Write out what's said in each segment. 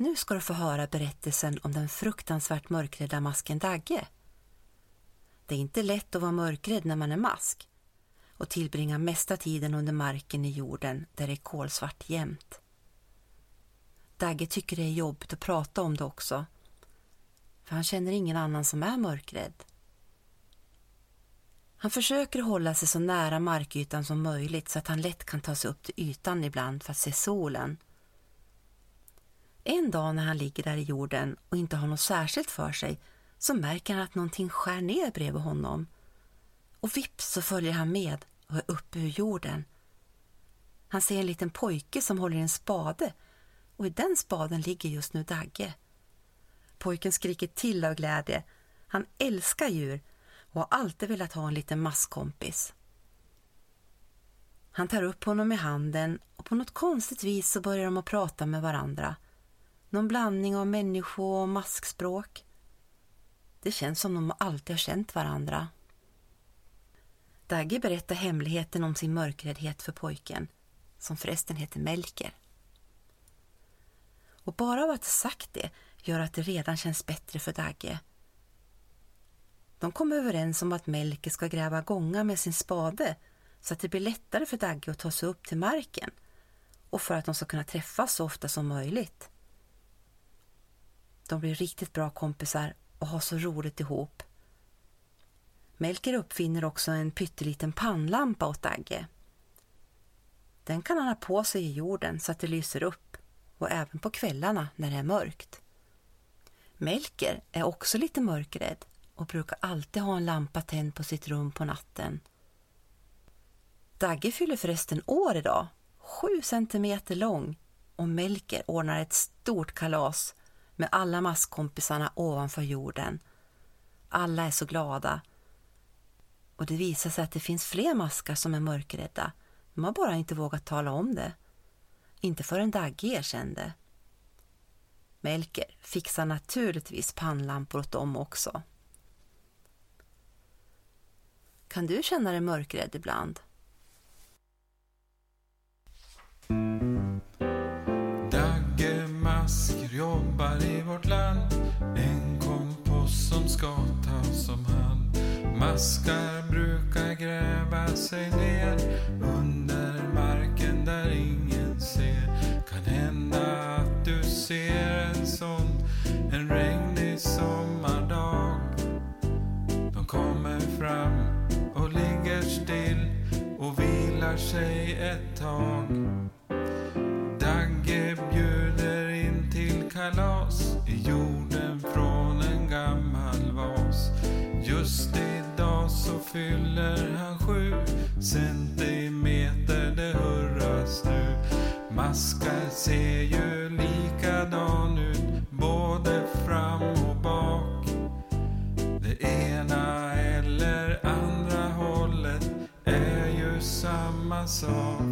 Nu ska du få höra berättelsen om den fruktansvärt mörkrädda masken Dagge. Det är inte lätt att vara mörkrädd när man är mask och tillbringa mesta tiden under marken i jorden där det är kolsvart jämt. Dagge tycker det är jobbigt att prata om det också, för han känner ingen annan som är mörkrädd. Han försöker hålla sig så nära markytan som möjligt så att han lätt kan ta sig upp till ytan ibland för att se solen. En dag när han ligger där i jorden och inte har något särskilt för sig så märker han att någonting skär ner bredvid honom. Och vips så följer han med och är uppe ur jorden. Han ser en liten pojke som håller en spade och i den spaden ligger just nu Dagge. Pojken skriker till av glädje. Han älskar djur och har alltid velat ha en liten masskompis. Han tar upp honom i handen och på något konstigt vis så börjar de att prata med varandra. Någon blandning av människo och maskspråk. Det känns som de alltid har känt varandra. Dagge berättar hemligheten om sin mörkräddhet för pojken, som förresten heter Melker. Och bara av att ha sagt det gör att det redan känns bättre för Dagge. De kommer överens om att Melker ska gräva gångar med sin spade så att det blir lättare för Dagge att ta sig upp till marken och för att de ska kunna träffas så ofta som möjligt. De blir riktigt bra kompisar och har så roligt ihop. Melker uppfinner också en pytteliten pannlampa åt Dagge. Den kan han ha på sig i jorden så att det lyser upp och även på kvällarna när det är mörkt. Melker är också lite mörkrädd och brukar alltid ha en lampa tänd på sitt rum på natten. Dagge fyller förresten år idag, sju centimeter lång och Melker ordnar ett stort kalas med alla maskkompisarna ovanför jorden. Alla är så glada. Och det visar sig att det finns fler maskar som är mörkrädda. De har bara inte vågat tala om det. Inte förrän Dagge erkände. Melker fixar naturligtvis pannlampor åt dem också. Kan du känna dig mörkrädd ibland? Maskar brukar gräva sig ner under marken där ingen ser. Kan hända att du ser en sån en regnig sommardag. De kommer fram och ligger still och vilar sig ett tag. Dagge bjuder in till kalas i jorden från en gammal vas. Just så fyller han sju centimeter, det hurras nu. Maskar ser ju likadan ut både fram och bak. Det ena eller andra hållet är ju samma sak.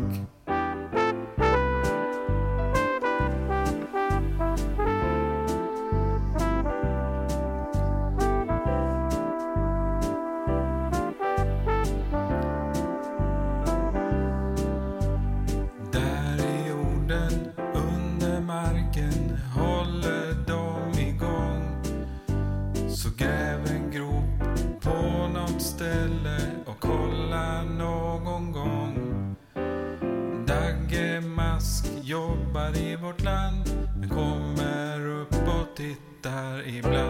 Ställe och kolla någon gång. Dagge Mask jobbar i vårt land men kommer upp och tittar ibland.